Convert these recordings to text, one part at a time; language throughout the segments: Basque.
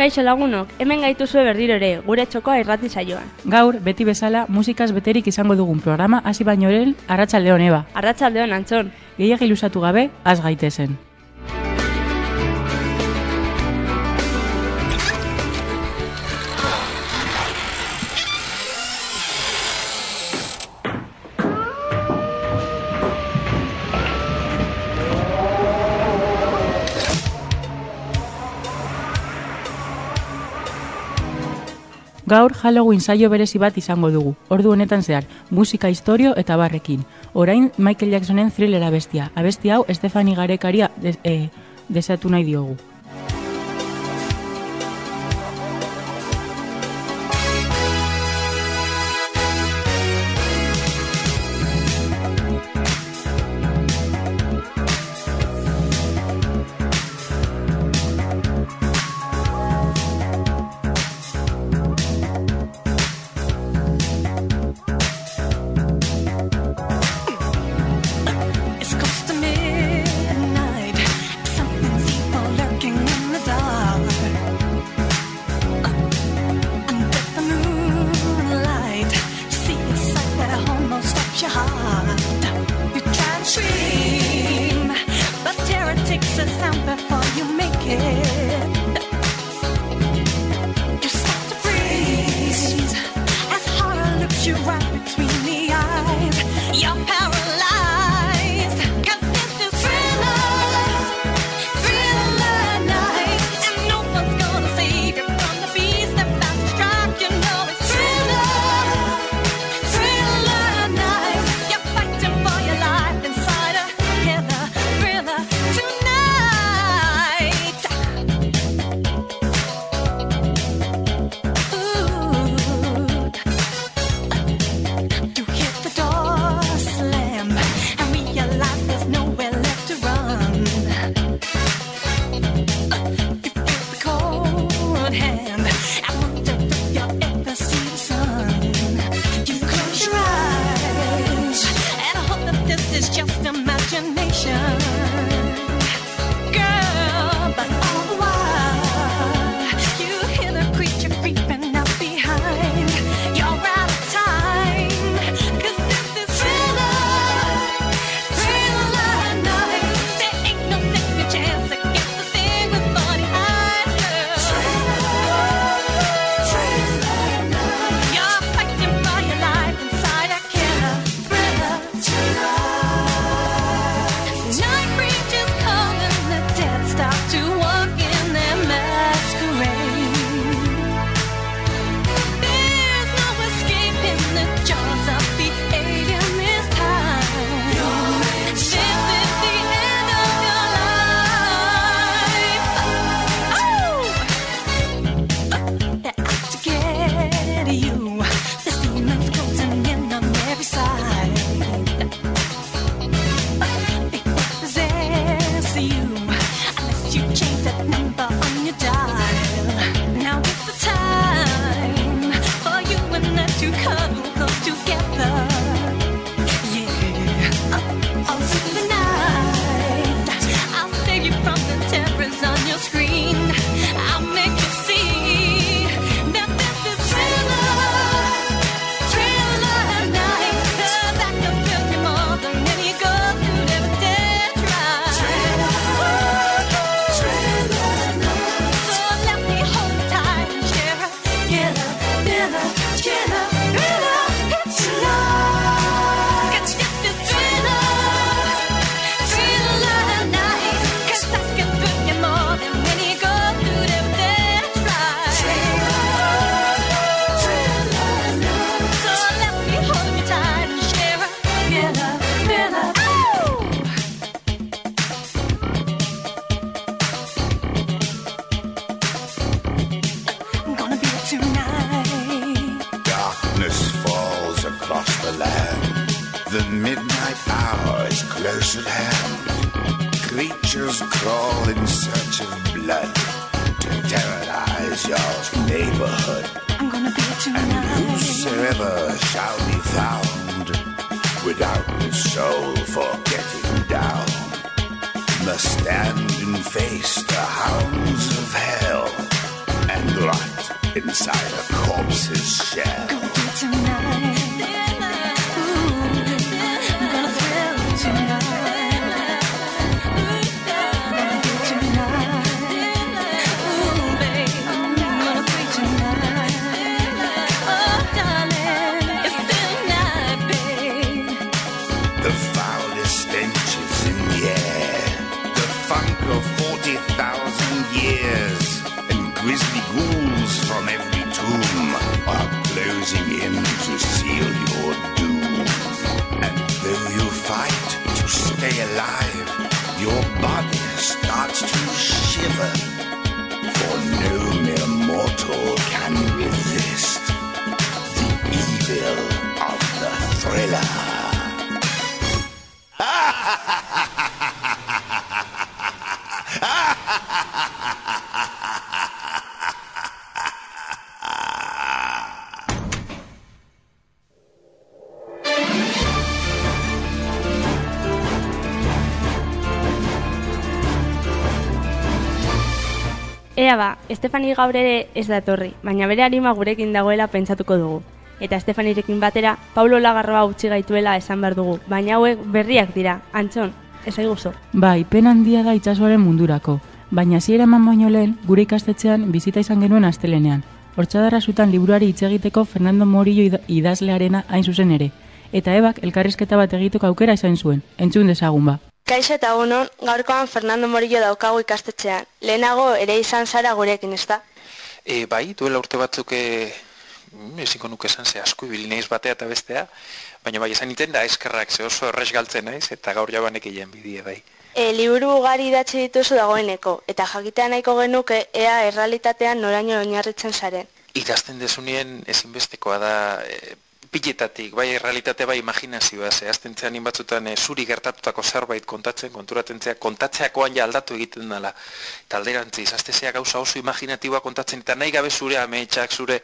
Kaixo lagunok, hemen gaituzue berriro ere, gure txokoa irrati saioan. Gaur, beti bezala, musikaz beterik izango dugun programa hasi baino eren Arratsaldeon Eba. Arratsaldeon Antzon. Gehiegi luzatu gabe, az gaitezen. Gaur Halloween saio berezi bat izango dugu, ordu honetan zehar, musika historio eta barrekin. Orain Michael Jacksonen thrillera bestia, abesti hau Estefani Garekaria des, e, desatu nahi diogu. you right. Estefani gaur ere ez da etorri, baina bere arima gurekin dagoela pentsatuko dugu. Eta Estefanirekin batera, Paulo Lagarroa utzi gaituela esan behar dugu, baina hauek berriak dira, antxon, ez aiguzo. Bai, pen handia da itsasoaren mundurako, baina hasiera eman baino lehen gure ikastetxean bizita izan genuen astelenean. Hortzadarra zutan liburuari hitz egiteko Fernando Morillo ida- idazlearena hain zuzen ere, eta ebak elkarrizketa bat egiteko aukera izan zuen, entzun dezagun ba. Kaixo eta unon, gaurkoan Fernando Morillo daukagu ikastetxean. Lehenago ere izan zara gurekin, ezta? E, bai, duela urte batzuk e, mm, ezingo nuke esan ze asko ibili naiz batea eta bestea, baina bai esan nintzen da eskerrak ze oso erres galtzen naiz eta gaur jabanek egin bidie bai. E, liburu ugari idatzi dituzu dagoeneko, eta jakitea nahiko genuke ea errealitatean noraino oinarritzen zaren. Idazten dezunien ezinbestekoa da e, piletatik, bai realitate bai imaginazioa, ze azten zean batzutan e, zuri gertatutako zerbait kontatzen, konturatentzea, kontatzeakoan ja aldatu egiten dela. Eta alderantziz, aztezea gauza oso imaginatiboa kontatzen, eta nahi gabe zure ametsak, zure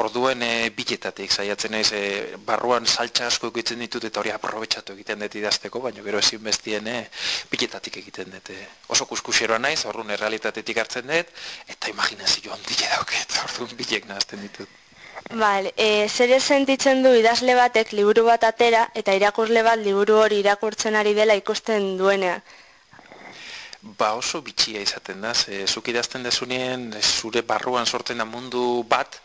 orduen e, biletatik saiatzen naiz e, barruan saltza asko egiten ditut eta hori aprobetxatu egiten dut idazteko, baina gero ezin bestien e, biletatik egiten dut. E, oso kuskuseroa naiz, orduan errealitatetik hartzen dut, eta imaginazio handia dauket, orduan bilek nahazten ditut. Vale, e, zer sentitzen du idazle batek liburu bat atera eta irakurle bat liburu hori irakurtzen ari dela ikusten duenean. Ba oso bitxia izaten da, ze zuk idazten dezunien zure barruan sortzen da mundu bat,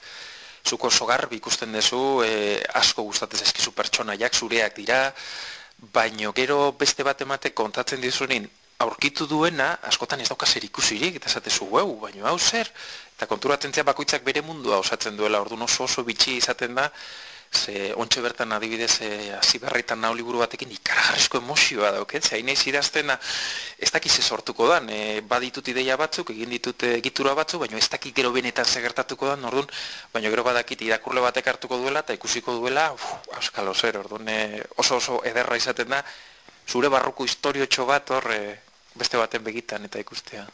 zuko oso ikusten dezu, e, asko gustatzen zaizkizu pertsonaiak zureak dira, baino gero beste bat emate kontatzen dizunin aurkitu duena, askotan ez dauka zer ikusirik, eta esatezu, ueu, baino hau zer, eta konturatzen zea bakoitzak bere mundua osatzen duela, orduan oso oso bitxi izaten da, ze ontxe bertan adibidez e, hasi berritan nao liburu batekin ikaragarrizko emozioa dauket, ze hain naiz idaztena ez dakiz ez sortuko dan, e, baditut ideia batzuk, egin ditut e, egitura batzuk, baina ez dakit gero benetan segertatuko dan, orduan, baina gero badakit irakurle batek hartuko duela eta ikusiko duela, uf, auskalo zer, orduan e, oso oso ederra izaten da, zure barruko historiotxo bat hor e, beste baten begitan eta ikustea.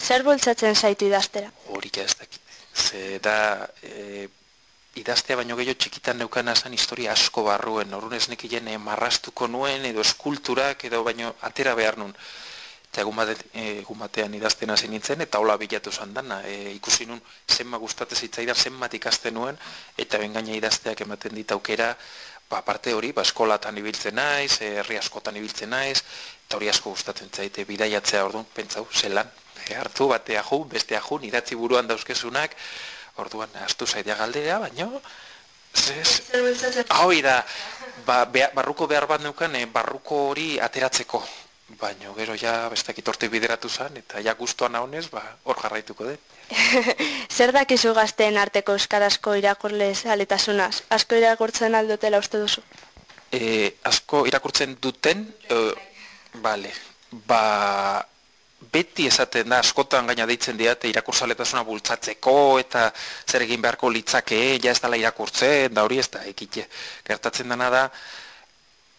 Zer bultzatzen zaitu idaztera? Hori ez dakit. Ze da, e, idaztea baino gehiago txikitan neukana zen historia asko barruen, orrun ez nekien e, marrastuko nuen, edo eskulturak, edo baino atera behar nun. Eta egun, bate, egun batean idazten hasi nintzen, eta hola bilatu zan dana. E, ikusi nun zenba gustatzen zitzaidan, zenbat ikasten nuen, eta bengaina idazteak ematen dit aukera, ba, parte hori, ba, eskolatan ibiltzen naiz, e, herri askotan ibiltzen naiz, eta hori asko gustatzen zaite bidaiatzea orduan, pentsau, zelan, e, hartu batea ju, bestea ju, idatzi buruan dauzkezunak, orduan, astu zaitea galdera, baino, zez, hoi da, ba, bea- barruko behar bat neukan, barruko hori ateratzeko, baino, gero ja, bestak itorte bideratu zen, eta ja guztuan honez, ba, hor jarraituko dut. Zer dakizu gazteen arteko euskarazko irakurle aletasunaz? Asko irakurtzen aldutela uste duzu? e, asko irakurtzen duten, e, bale, ba, beti esaten da, askotan gaina deitzen diate irakurzaletasuna bultzatzeko eta zer egin beharko litzake, ja ez dela irakurtzen, da hori ez da, ekite. Gertatzen dena da,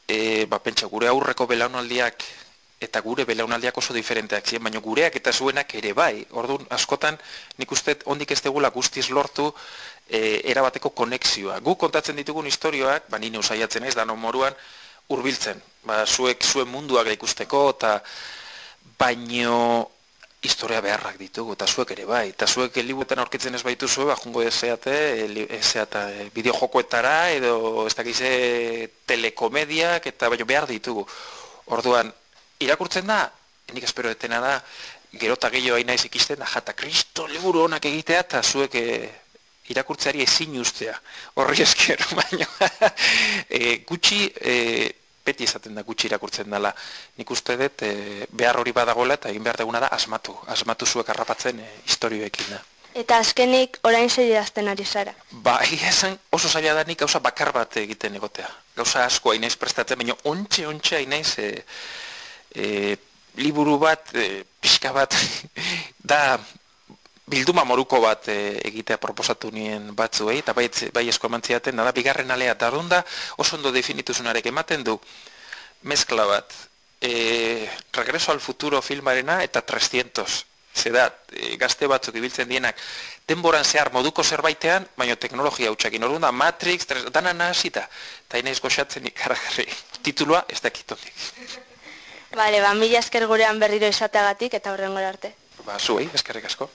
e, ba, pentsa, gure aurreko belaunaldiak eta gure belaunaldiak oso diferenteak ziren, baina gureak eta zuenak ere bai. Orduan, askotan, nik uste ondik ez degula guztiz lortu e, erabateko konexioa. Guk kontatzen ditugun historioak, ba nini usaiatzen ez, dano moruan, hurbiltzen. Ba, zuek zuen munduak ikusteko, eta baino historia beharrak ditugu, eta zuek ere bai. Eta zuek libuetan aurkitzen ez baitu zuen, ba, jungo ezeate, ezeata e, bideojokoetara, edo ez dakize telekomediak, eta baino behar ditugu. Orduan, irakurtzen da, nik espero etena da, gero eta gehiago naiz ikisten, da, jata, kristo liburu honak egitea, eta zuek e, irakurtzeari ezin ustea. Horri esker, baina e, gutxi, e, beti esaten da gutxi irakurtzen dela. Nik uste dut e, behar hori badagoela eta egin behar duguna da asmatu. Asmatu zuek harrapatzen e, historioekin da. Eta azkenik orain zer idazten ari zara. Ba, egia esan oso zaila da nik gauza bakar bat egiten egotea. Gauza asko hainaiz prestatzen, baina ontxe, ontxe hainaiz e, e, liburu bat, e, pixka bat, da bilduma moruko bat e, egitea proposatu nien batzuei, eta bai, bai esko emantziaten, da bigarren alea eta da oso ondo definituzunarek ematen du mezkla bat. E, regreso al futuro filmarena eta 300. Zeda, e, gazte batzuk ibiltzen dienak, denboran zehar moduko zerbaitean, baina teknologia hautsakin. Orduan da, Matrix, tres, dana nahazita. Eta inaiz goxatzen ikaragarri. Titulua ez dakitondik. Bale, ba, mila esker gurean berriro izateagatik eta horrengora arte. Ba, zuei, eskerrik asko.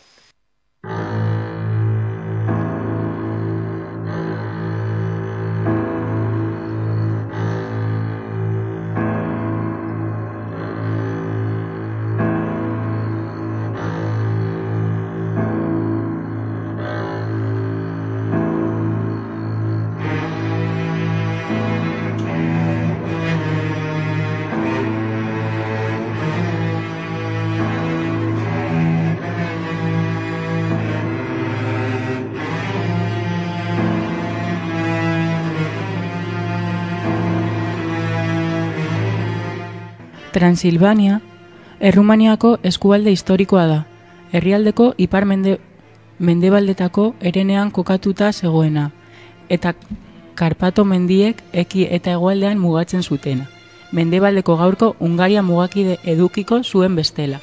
Transilvania, Errumaniako eskualde historikoa da. Herrialdeko ipar mende, mendebaldetako erenean kokatuta zegoena, eta Karpato mendiek eki eta hegoaldean mugatzen zutena. Mendebaldeko gaurko Ungaria mugakide edukiko zuen bestela.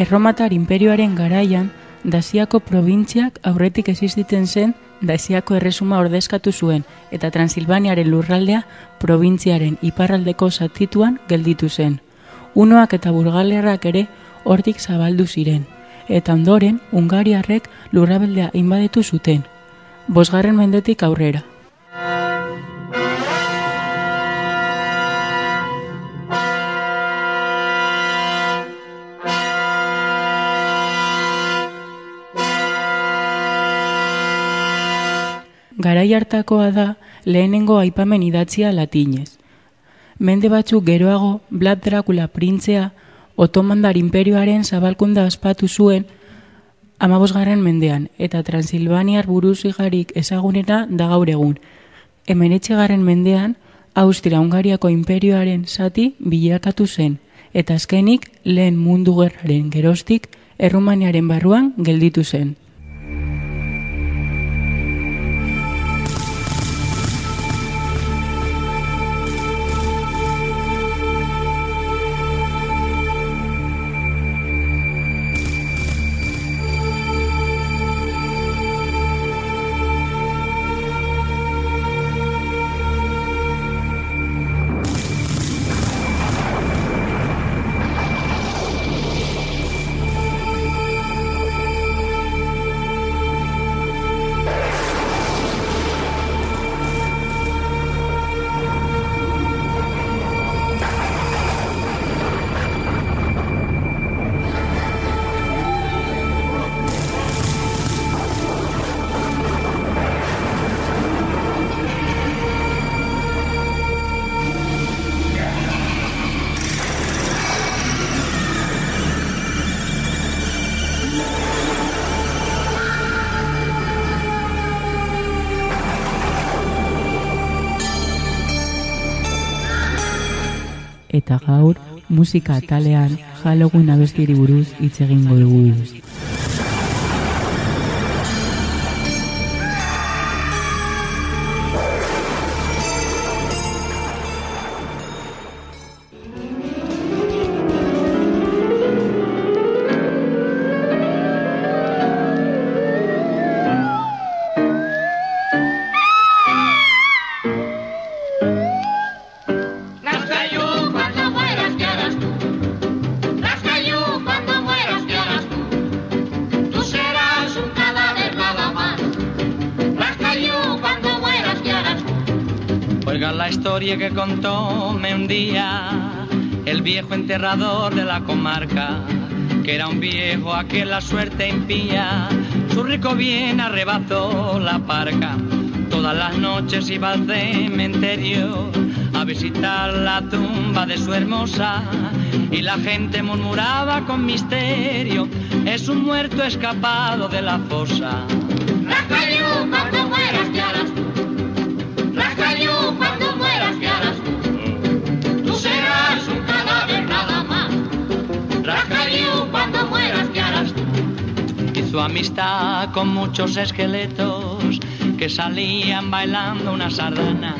Erromatar imperioaren garaian, Dasiako probintziak aurretik existitzen zen Dasiako erresuma ordezkatu zuen eta Transilvaniaren lurraldea probintziaren iparraldeko zatituan gelditu zen. Unoak eta burgalerrak ere hortik zabaldu ziren, eta ondoren Ungariarrek lurrabeldea inbadetu zuten. Bosgarren mendetik aurrera. Garai hartakoa da lehenengo aipamen idatzia latinez. Mende batzuk geroago, Vlad Dracula printzea, Otomandar imperioaren zabalkunda ospatu zuen amabosgarren mendean, eta Transilvaniar buruzigarik ezagunena da gaur egun. Hemenetxegarren mendean, Austria-Hungariako imperioaren zati bilakatu zen, eta azkenik lehen mundu gerraren gerostik Errumaniaren barruan gelditu zen. Eta gaur musika atalean Halloween abestiri buruz hitz egingo dugu. De la comarca, que era un viejo a que la suerte impía, su rico bien arrebató la parca. Todas las noches iba al cementerio a visitar la tumba de su hermosa y la gente murmuraba con misterio, es un muerto escapado de la fosa. Amistad con muchos esqueletos que salían bailando una sardana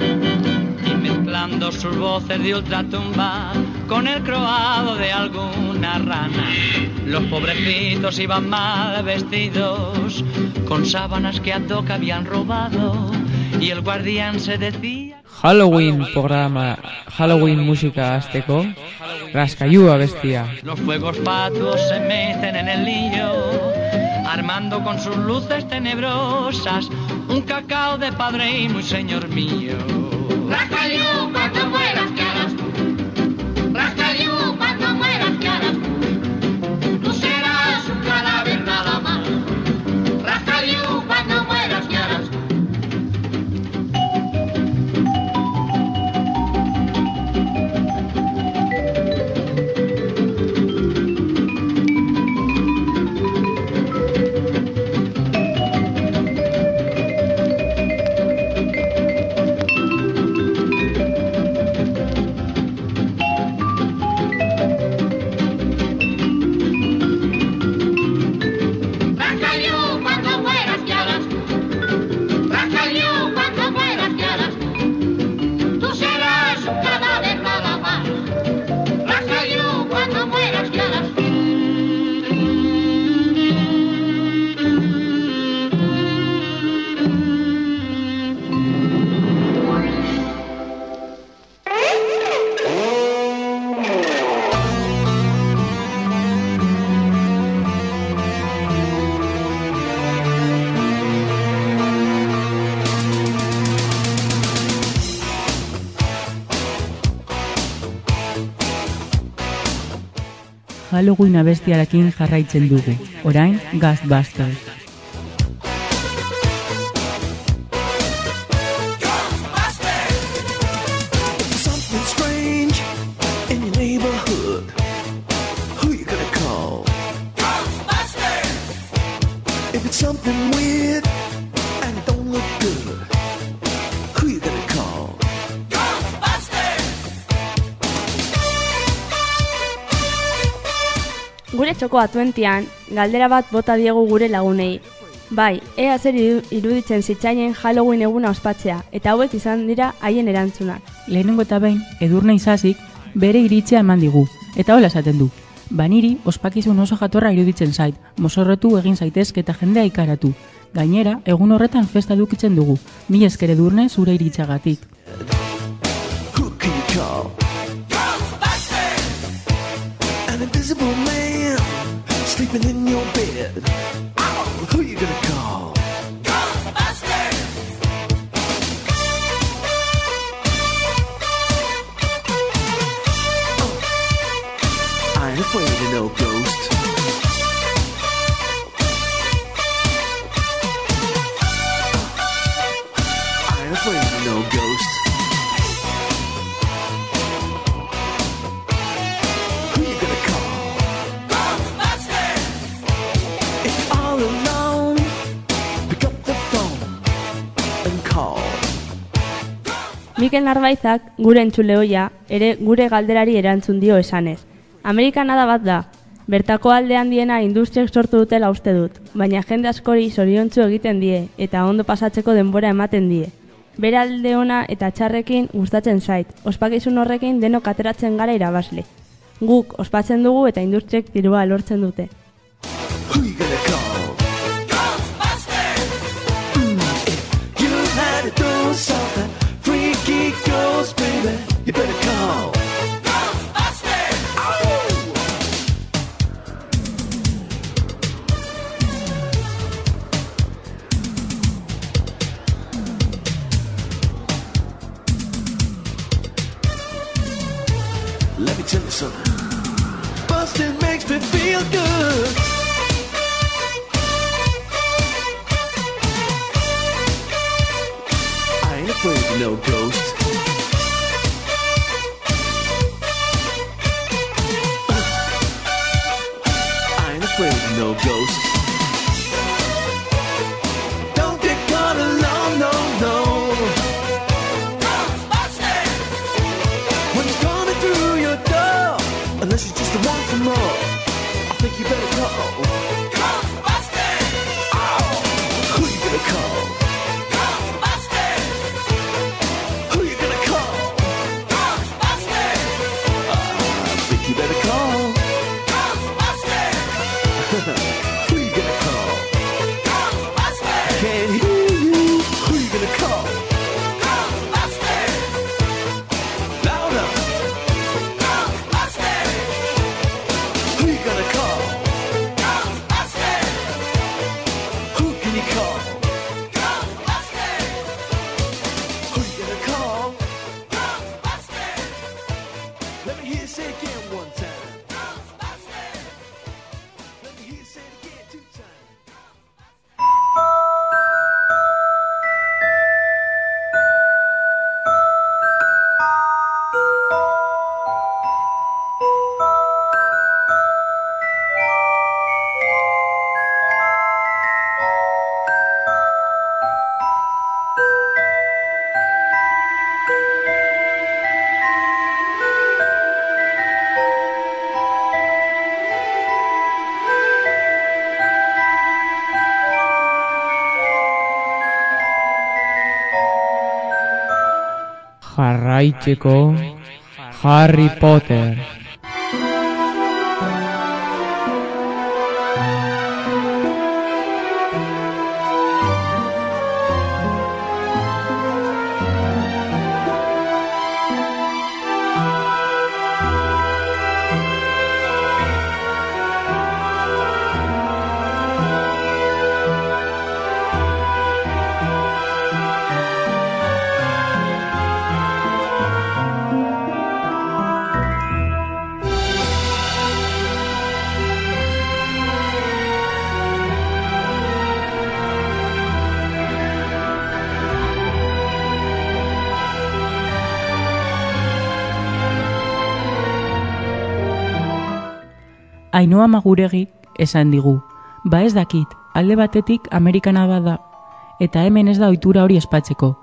y mezclando sus voces de ultratumba con el croado de alguna rana. Los pobrecitos iban mal vestidos con sábanas que a toca habían robado y el guardián se decía Halloween programa, Halloween musika hasteko, raskaiua bestia. Los fuegos fatuos se meten en el niño, armando con sus luces tenebrosas un cacao de padre y muy señor mío. Halloween abestiarekin jarraitzen dugu. Orain, Ghostbusters. Txoko atuentian, galdera bat bota diegu gure lagunei. Bai, ea zer iru- iruditzen zitzaien Halloween eguna ospatzea, eta hauek izan dira haien erantzunak. Lehenengo eta behin, edurne izazik, bere iritzia eman digu. Eta hola esaten du. Baniri, ospakizun oso jatorra iruditzen zait, mozorretu egin zaitezke eta jendea ikaratu. Gainera, egun horretan festa dukitzen dugu. Mi esker edurne zure iritzagatik. Who sleeping in your bed. Who you gonna call? Ghostbusters. I ain't afraid of no ghost. Mikel Narbaizak, gure entzule ohia, ere gure galderari erantzun dio esanez. Amerikana da bat da, bertako alde handiena industriak sortu dutela uste dut, baina jende askori zoriontsu egiten die eta ondo pasatzeko denbora ematen die. Bere alde ona eta txarrekin gustatzen zait, ospakizun horrekin denok ateratzen gara irabazle. Guk ospatzen dugu eta industriek dirua lortzen dute. Who you better call. Oh! Let me tell you something. Busting makes me feel good. afraid of no ghosts. No ghost. Don't get caught alone, no, no. When coming through your door, unless you just want some more, I think you better call. Jarraitzeko Harry Potter. Ainoa maguregik esan digu. Ba ez dakit, alde batetik Amerikana bada, eta hemen ez da ohitura hori espatzeko.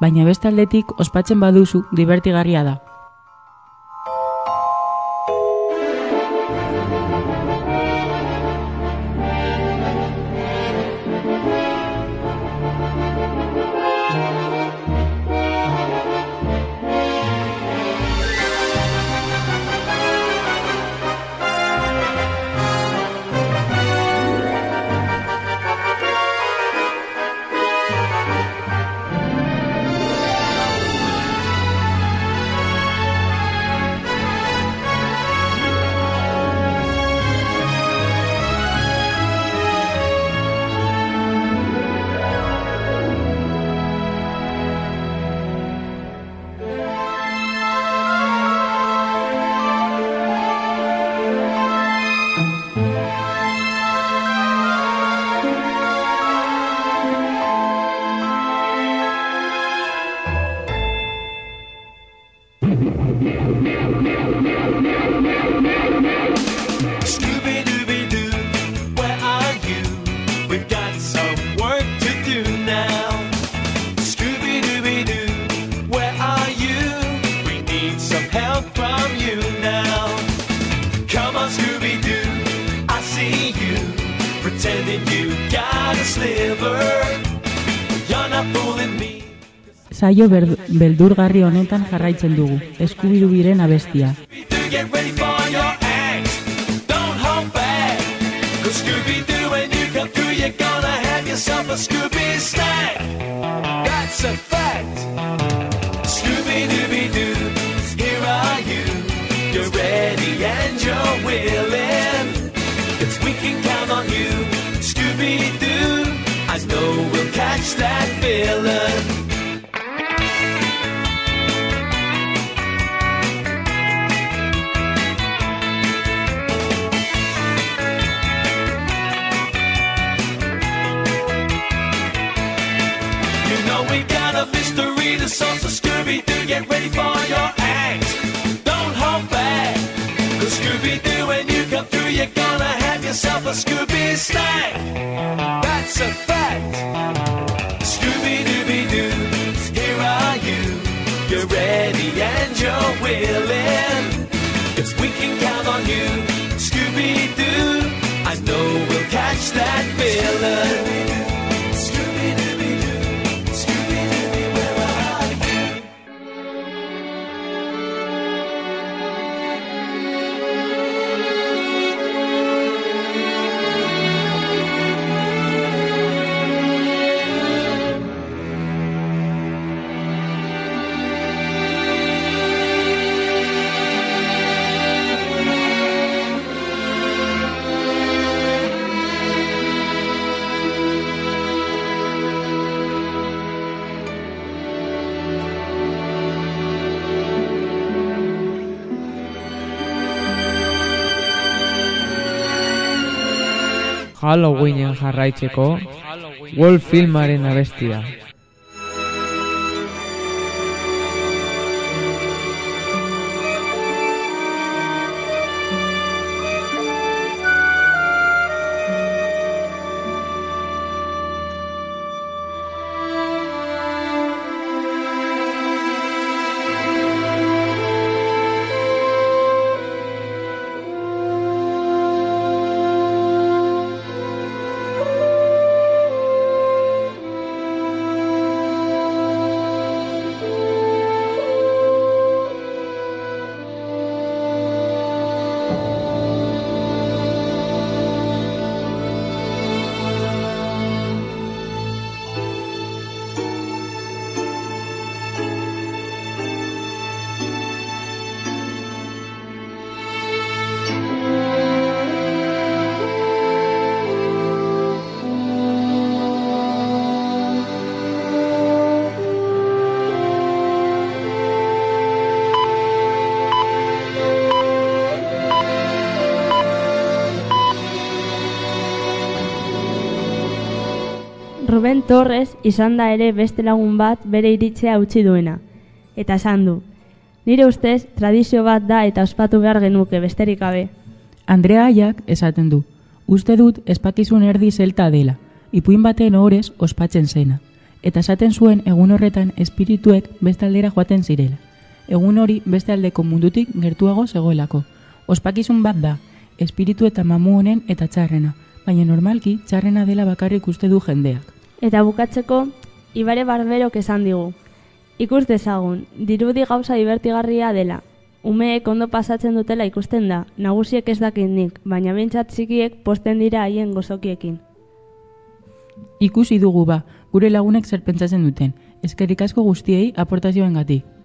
Baina beste aldetik ospatzen baduzu divertigarria da. You're gonna have yourself a Scooby snack. That's a fact. Scooby-Dooby-Doo, here are you. You're ready and you're willing. We can count on you. Scooby-Doo, I know we'll catch that villain. For your act. Don't hold back. Cause Scooby Doo, when you come through, you're gonna have yourself a Scooby snack. That's a fact. Scooby Dooby Doo, here are you. You're ready and you're willing. Cause we can count on you, Scooby Doo. I know we'll catch that villain. Halloweenen jarraitzeko Wolf filmaren abestia. Torres izan da ere beste lagun bat bere iritzea utzi duena. Eta esan du, nire ustez tradizio bat da eta ospatu behar genuke besterik gabe. Andrea Aiak esaten du, uste dut espakizun erdi zelta dela, ipuin baten horrez ospatzen zena. Eta esaten zuen egun horretan espirituek beste aldera joaten zirela. Egun hori beste aldeko mundutik gertuago zegoelako. Ospakizun bat da, espiritu eta mamu honen eta txarrena, baina normalki txarrena dela bakarrik uste du jendeak. Eta bukatzeko, Ibare Barberok esan digu. Ikus dezagun, dirudi gauza divertigarria dela. Umeek ondo pasatzen dutela ikusten da, nagusiek ez dakit nik, baina bentsat txikiek posten dira haien gozokiekin. Ikusi dugu ba, gure lagunek zer pentsatzen duten. Eskerrik asko guztiei aportazioengatik.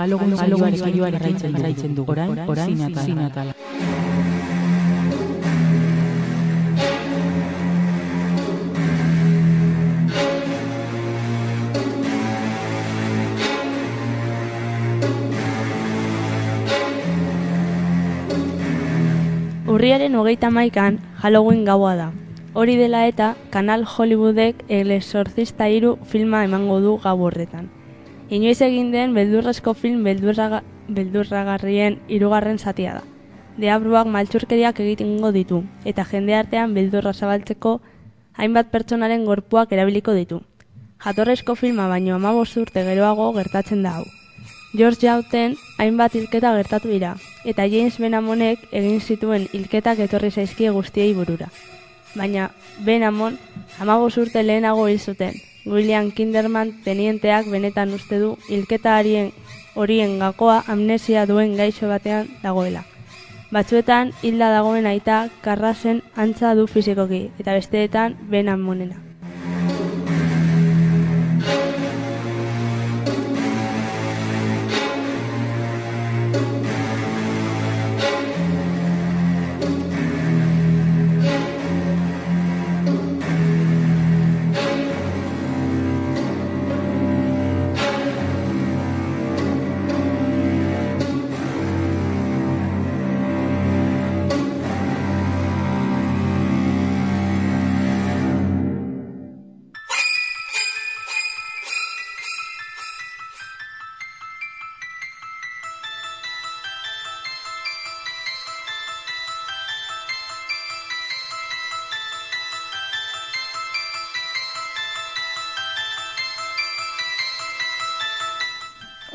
Halloween saioarekin jarraitzen dugu. Orain, orain, zinatala. Urriaren hogeita maikan Halloween gaua da. Hori dela eta Kanal Hollywoodek El Exorcista hiru filma emango du gau horretan. Inoiz egin den beldurrezko film beldurraga, beldurragarrien hirugarren zatia da. Deabruak maltsurkeriak egitingo ditu, eta jende artean beldurra zabaltzeko hainbat pertsonaren gorpuak erabiliko ditu. Jatorrezko filma baino amabos urte geroago gertatzen da hau. George Jauten hainbat hilketa gertatu dira, eta James Benamonek egin zituen hilketak etorri zaizkie guztiei burura. Baina Benamon amabos urte lehenago hil zuten. William Kinderman tenienteak benetan uste du hilketa harien horien gakoa amnesia duen gaixo batean dagoela. Batzuetan hilda dagoen aita karrasen antza du fizikoki, eta besteetan Benamonena.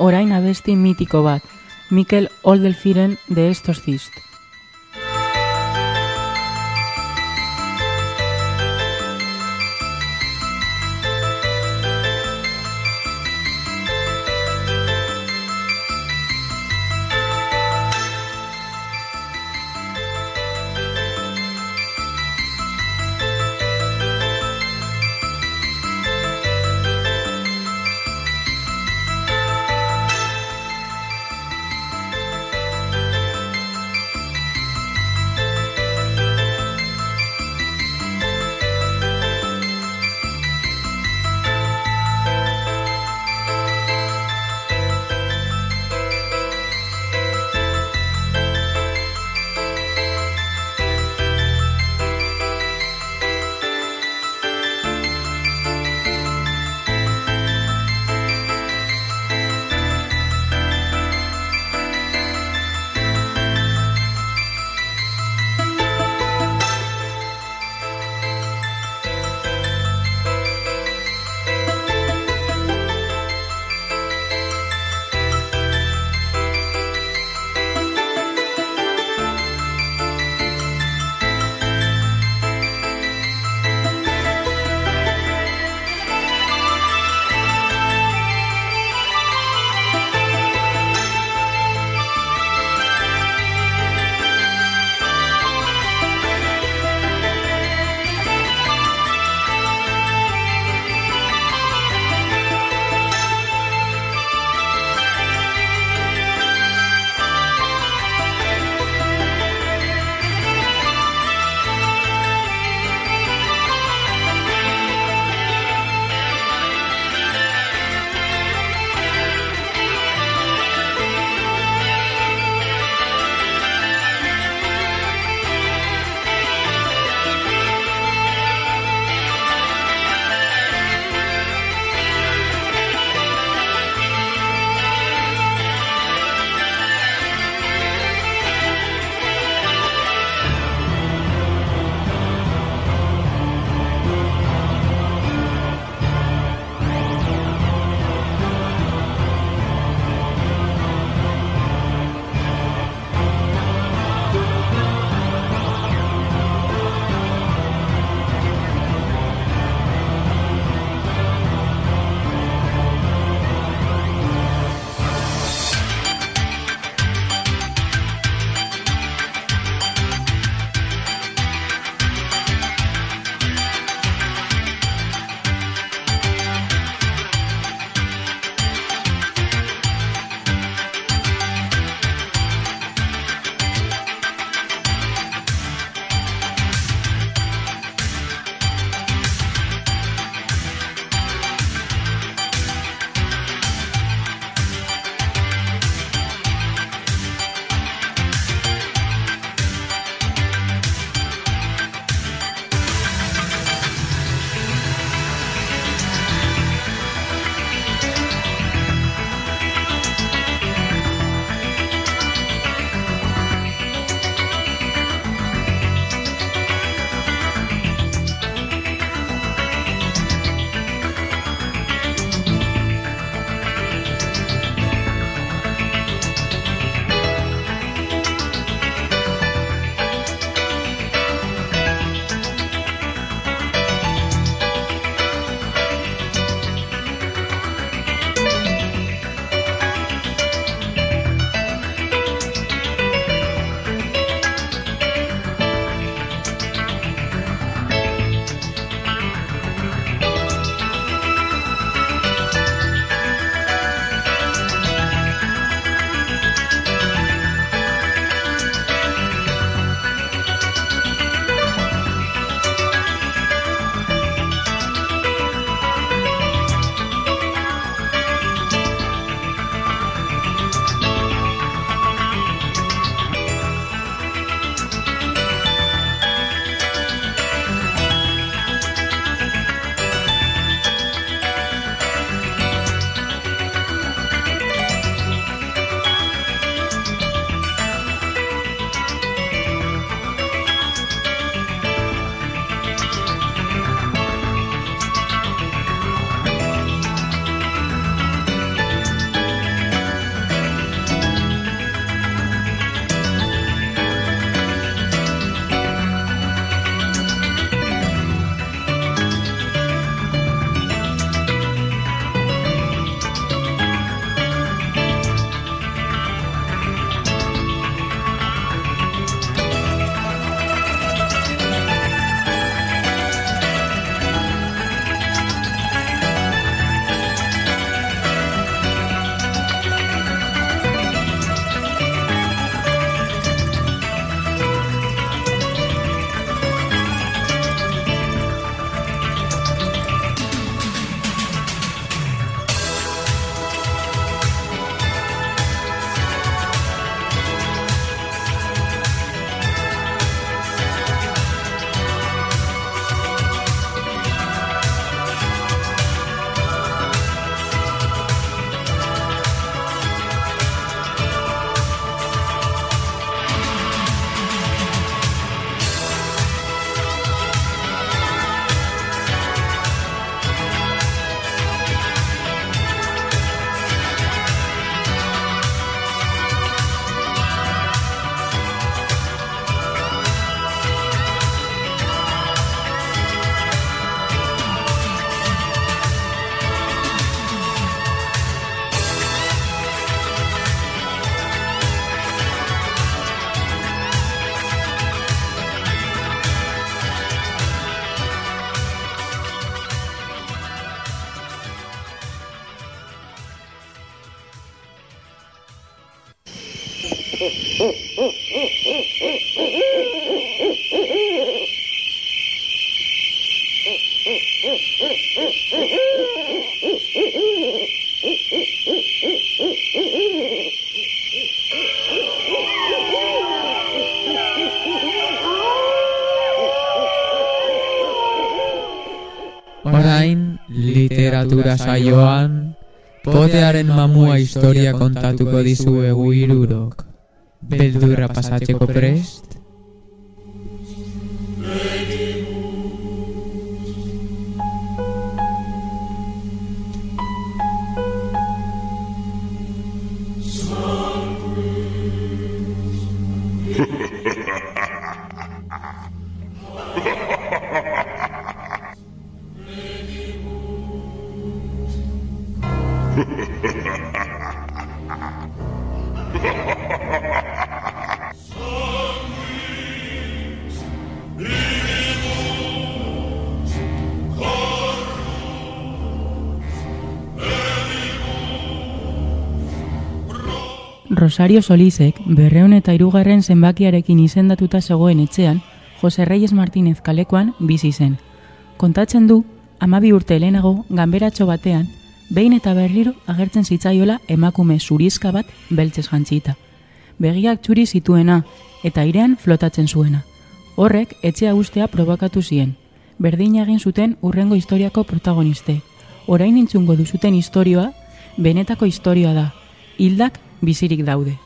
Orain abesti mitiko bat, Mikel Oldelfiren de Estos Zist. Orain, literatura saioan, potearen mamua historia kontatuko dizuegu hirurok. Beldurra pasatzeko prest? Rosario Solizek berreun eta hirugarren zenbakiarekin izendatuta zegoen etxean, Jose Reyes Martínez kalekoan bizi zen. Kontatzen du, amabi urte lehenago, ganberatxo batean, behin eta berriro agertzen zitzaiola emakume zurizka bat beltzez jantzita. Begiak txuri zituena eta airean flotatzen zuena. Horrek etxea ustea probakatu zien. Berdin egin zuten urrengo historiako protagoniste. Orain intzungo duzuten historioa, benetako historioa da. Hildak bizirik daude.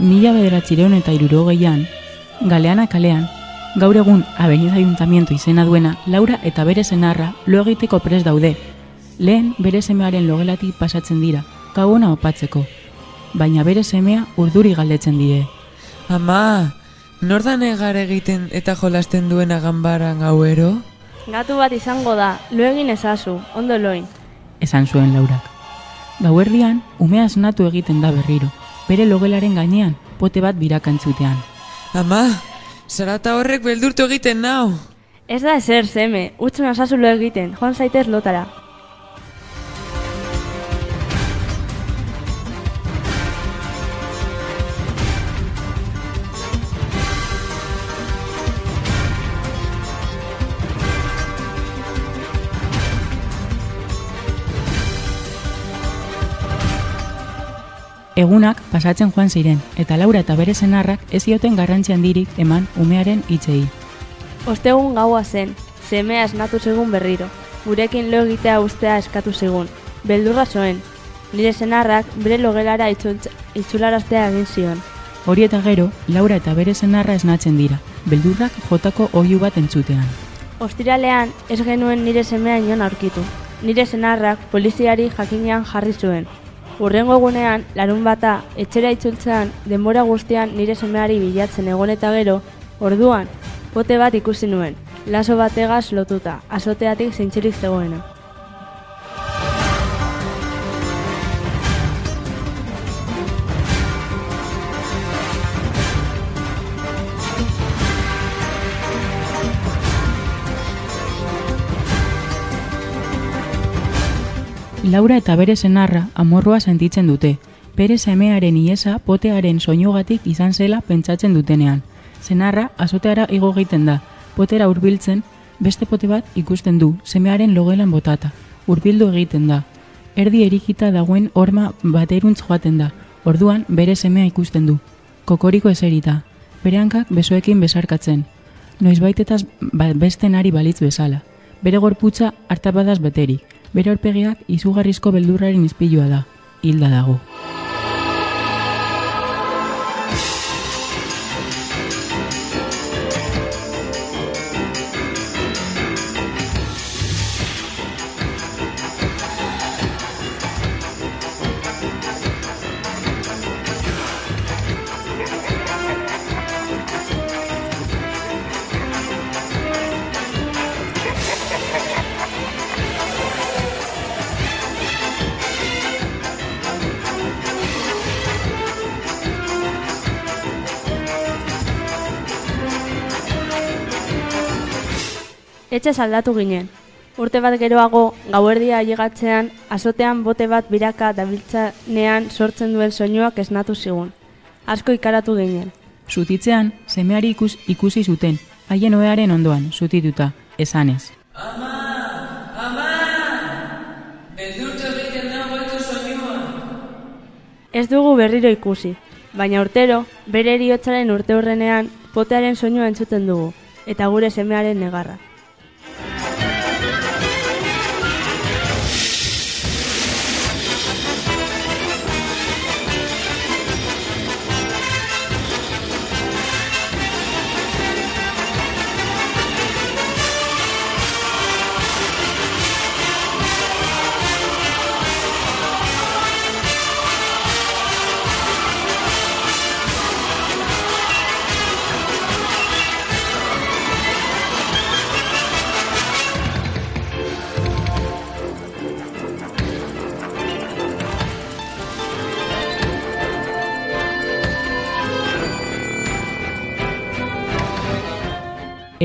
Mila bederatzireun eta irurogeian, Galeana kalean, gaur egun Avenida Ayuntamiento izena duena Laura eta bere senarra lo egiteko pres daude. Lehen bere semearen logelatik pasatzen dira, gauona opatzeko. Baina bere semea urduri galdetzen die. Ama, nor da negar egiten eta jolasten duena ganbaran gauero? Gatu bat izango da, lo egin ezazu, ondo loin. Esan zuen Laurak. Gauerdian, umea esnatu egiten da berriro. Bere logelaren gainean, pote bat birakantzutean. Ama, zarata horrek beldurtu egiten nau. Ez da ezer, zeme, utzun ezazu lo egiten, joan zaitez lotara. Egunak pasatzen joan ziren, eta Laura eta bere senarrak ez zioten garrantzi handirik eman umearen hitzei. Ostegun gaua zen, semea esnatu zegun berriro. Gurekin lo egitea ustea eskatu zigun. Beldurra zoen. Nire senarrak bere logelara itzularaztea egin zion. Hori eta gero, Laura eta bere senarra esnatzen dira, beldurrak jotako oihu bat entzutean. Ostiralean ez genuen nire semea inon aurkitu. Nire senarrak poliziari jakinean jarri zuen. Urrengo egunean, larun bata, etxera itzultzean, denbora guztian nire semeari bilatzen egon eta gero, orduan, pote bat ikusi nuen, laso bategaz lotuta, azoteatik zintzirik zegoena. Laura eta bere senarra amorrua sentitzen dute. Bere semearen iesa potearen soinugatik izan zela pentsatzen dutenean. Senarra azoteara igo egiten da. Potera hurbiltzen, beste pote bat ikusten du, semearen logelan botata. Hurbildu egiten da. Erdi erikita dagoen horma bateruntz joaten da. Orduan bere semea ikusten du. Kokoriko eserita. Bere hankak besoekin besarkatzen. Noizbaitetaz ba, beste nari balitz bezala. Bere gorputza hartapadaz beterik. Bere aurpegiak izugarrizko beldurraren izpilua da. Hilda dago. Etxe saldatu ginen. Urte bat geroago, gauerdia ailegatzean, azotean bote bat biraka dabiltzanean sortzen duen soinuak esnatu zigun. Asko ikaratu ginen. Zutitzean, semeari ikus, ikusi zuten, haien oearen ondoan, zutituta, esanez. Goitu soinua. Ez dugu berriro ikusi, baina urtero, bere eriotzaren urte hurrenean, potearen soinua entzuten dugu, eta gure semearen negarra.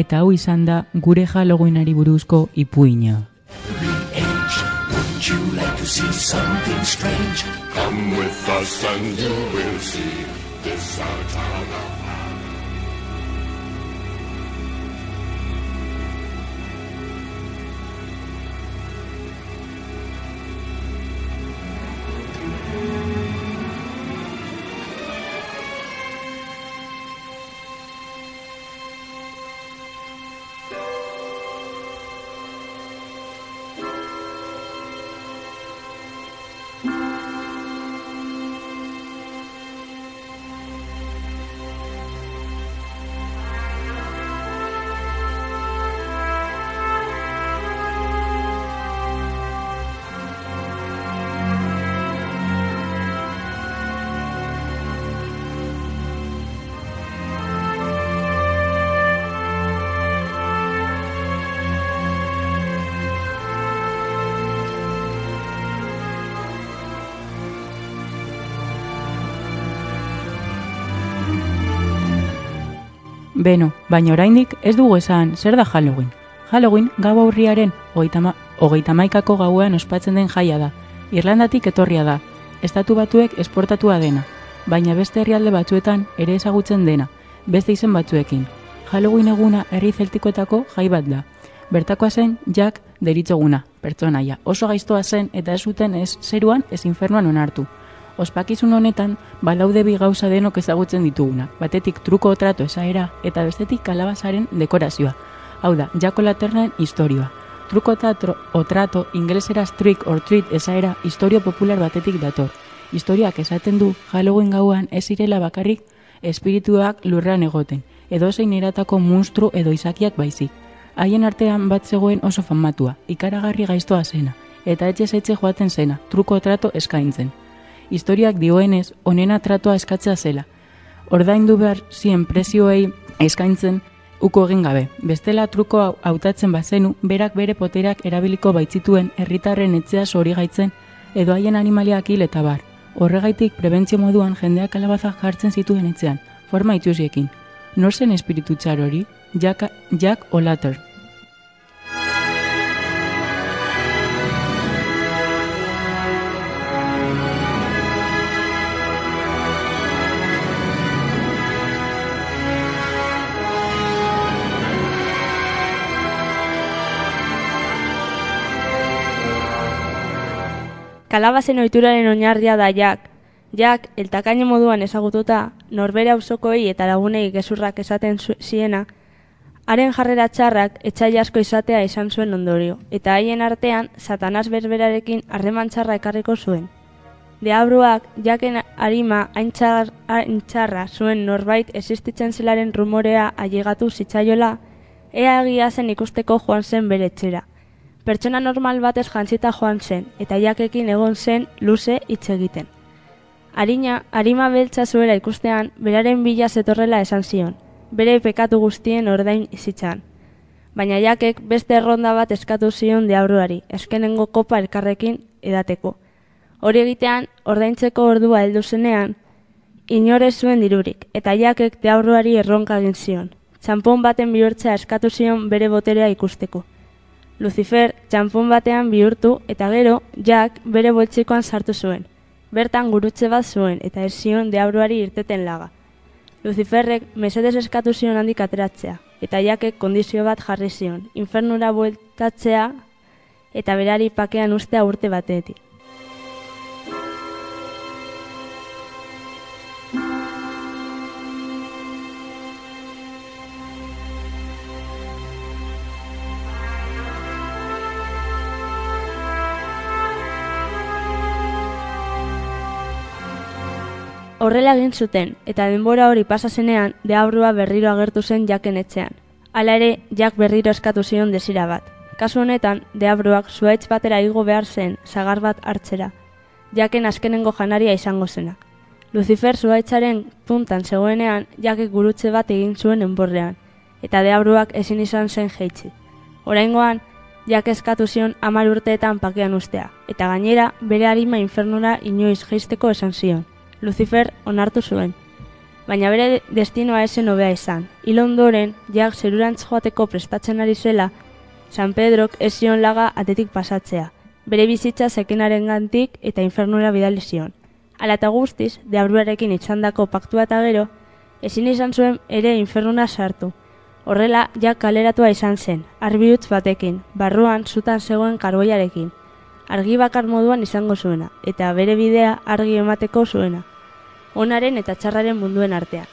Eta hau izan da gure Halloweenari buruzko ipuina. Come Beno, baina oraindik ez dugu esan zer da Halloween. Halloween gau aurriaren hogeita ma- hogeita hamaikako gauean ospatzen den jaia da. Irlandatik etorria da, estatu batuek esportatua dena, baina beste herrialde batzuetan ere ezagutzen dena, beste izen batzuekin. Halloween eguna herri zeltikoetako jai bat da. Bertakoa zen Jack deritzoguna, pertsonaia. Oso gaiztoa zen eta ez zuten ez zeruan ez infernuan onartu. Ospakizun honetan, balaude bi gauza denok ezagutzen dituguna. Batetik truko otrato esaera eta bestetik kalabazaren dekorazioa. Hau da, Jako Laternen historioa. Truko otrato, otrato ingleseraz trick or treat esaera historio popular batetik dator. Historiak esaten du Halloween gauan ez zirela bakarrik espirituak lurrean egoten, edo zein eratako munstru edo izakiak baizik. Haien artean bat zegoen oso famatua, ikaragarri gaiztoa zena, eta etxe etxe joaten zena, truko trato eskaintzen. Historiak dioenez, onena tratoa eskatzea zela. Ordaindu behar zien prezioei eskaintzen uko egin gabe. Bestela truko hau- hautatzen bazenu, berak bere poterak erabiliko baitzituen herritarren etxea sori gaitzen, edo haien animaliak hil eta bar. Horregaitik prebentzio moduan jendeak kalabazak jartzen zituen etxean, forma itxusiekin. Nor zen espiritu txar hori? Jack, Jack O'Latter. Kalabazen ohituraren oinarria da Jack. Jack, eltakaino moduan ezagututa, norbere auzokoei eta lagunei gezurrak esaten ziena, haren jarrera txarrak etxai asko izatea izan zuen ondorio, eta haien artean satanaz berberarekin harreman txarra ekarriko zuen. Deabruak jaken arima hain txar- hain txarra zuen norbait existitzen zelaren rumorea ailegatu zitzaiola, ea egia zen ikusteko joan zen bere etxera. Pertsona normal batez jantzita joan zen, eta jakekin egon zen luze hitz egiten. Arina, arima beltza zuela ikustean, beraren bila zetorrela esan zion, bere pekatu guztien ordain izitzan. Baina jakek beste erronda bat eskatu zion deabruari, eskenengo kopa elkarrekin edateko. Hori egitean, ordaintzeko ordua heldu zenean, inore zuen dirurik, eta jakek deabruari erronka egin zion. txampon baten bihurtzea eskatu zion bere boterea ikusteko. Lucifer txampon batean bihurtu eta gero Jack bere boltsikoan sartu zuen. Bertan gurutze bat zuen eta ez zion deabruari irteten laga. Luciferrek mesedez eskatu zion handik ateratzea, eta Jackek kondizio bat jarri zion, infernura bueltatzea eta berari pakean ustea urte batetik. Horrela egin zuten, eta denbora hori pasa zenean, deabrua berriro agertu zen jaken etxean. Hala ere, jak berriro eskatu zion desira bat. Kasu honetan, deabruak zuaitz batera igo behar zen, sagar bat hartzera. Jaken azkenengo janaria izango zenak. Lucifer zuaitzaren puntan zegoenean, jakek gurutze bat egin zuen enborrean, eta deabruak ezin izan zen jeitzi. Oraingoan, jak eskatu zion amar urteetan pakean ustea, eta gainera bere harima infernura inoiz jeisteko esan zion. Lucifer onartu zuen. Baina bere destinoa esen hobea izan. Hil ondoren, jak zerurantz joateko prestatzen ari zela, San Pedrok ez zion laga atetik pasatzea. Bere bizitza zekenaren gantik eta infernura bidali zion. Ala eta guztiz, deabruarekin itxandako paktua eta gero, ezin izan zuen ere infernuna sartu. Horrela, jak kaleratua izan zen, arbiutz batekin, barruan zutan zegoen karboiarekin. Argi bakar moduan izango zuena, eta bere bidea argi emateko zuena. Onaren eta txarraren munduen artean.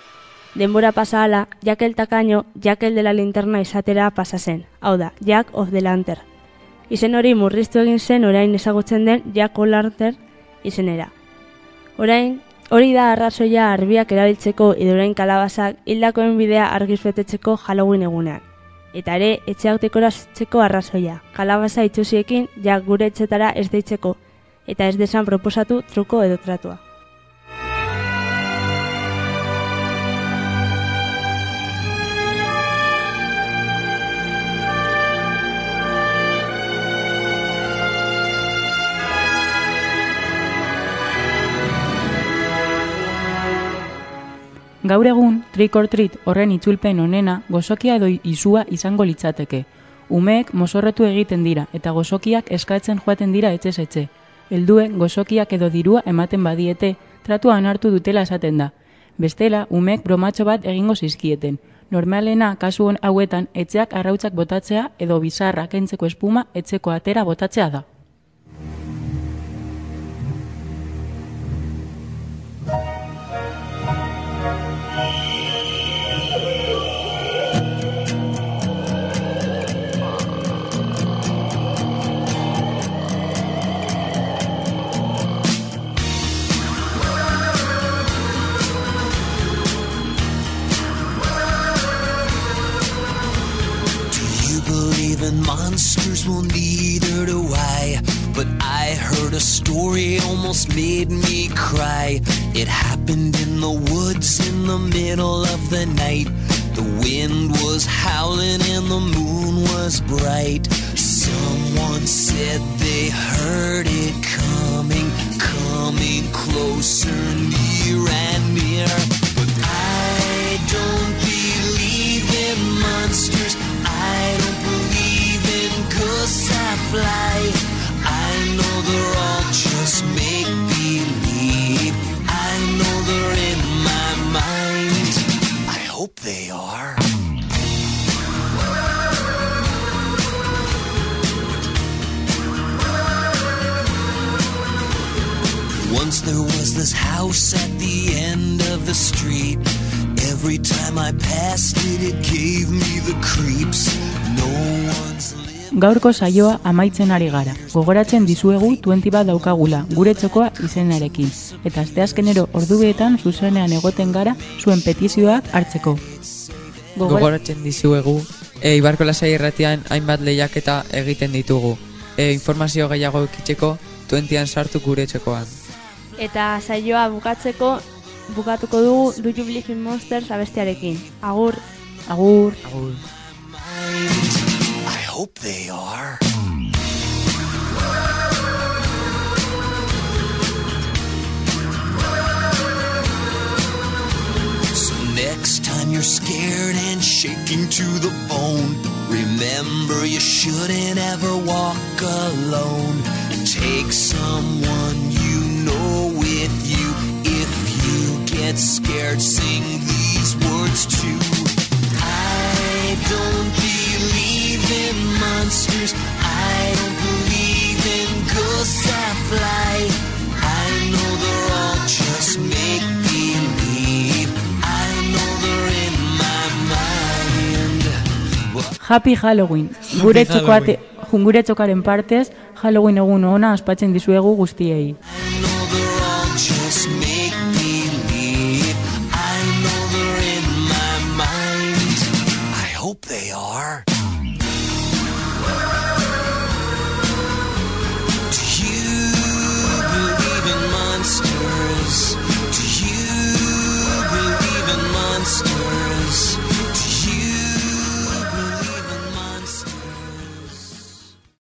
Denbora pasa ala, Jack el takaino, Jack el de la linterna izatera pasa zen. Hau da, Jack of the Lantern. Izen hori murriztu egin zen orain ezagutzen den Jack o' Lantern izenera. Orain, hori da arrazoia arbiak erabiltzeko edo orain kalabazak hildakoen bidea argiz betetzeko Halloween egunean. Eta ere, etxeak dekoratzeko arrazoia. Kalabaza itxusiekin, jak gure etxetara ez deitzeko, eta ez desan proposatu truko edo tratua. Gaur egun, trick or treat horren itzulpen onena gozokia edo izua izango litzateke. Umeek mozorretu egiten dira eta gozokiak eskatzen joaten dira etxez etxe. Helduen gozokiak edo dirua ematen badiete, tratua onartu dutela esaten da. Bestela, umeek bromatxo bat egingo zizkieten. Normalena, kasu hauetan, etxeak arrautzak botatzea edo bizarra kentzeko espuma etxeko atera botatzea da. Well, neither do I. But I heard a story almost made me cry. It happened in the woods in the middle of the night. The wind was howling and the moon was bright. Someone said they heard it coming, coming closer, near and near. But I don't believe in monsters. Fly. I know they're all just make believe. I know they're in my mind. I hope they are. Once there was this house at the end of the street. Every time I passed it, it gave me the creeps. Gaurko saioa amaitzen ari gara. Gogoratzen dizuegu 20 bat daukagula, gure txokoa izenarekin. Eta asteazkenero ordubietan zuzenean egoten gara zuen petizioak hartzeko. Gogora- Gogoratzen dizuegu, e, Ibarko lasai erratian hainbat lehiaketa egiten ditugu. E, informazio gehiago ekitzeko, 20an sartu gure txekoan. Eta saioa bukatzeko, bukatuko dugu Do You Believe in Monsters abestiarekin. Agur! Agur! Agur. Hope they are. So next time you're scared and shaking to the bone, remember you shouldn't ever walk alone. Take someone you know with you. If you get scared, sing these words too. I don't monsters. I don't believe in ghosts that fly. I know they're all just make believe. I know they're in my mind. What? Happy Halloween. Gure txokoate, jungure txokaren partez, Halloween egun ona aspatzen dizuegu guztiei. they are.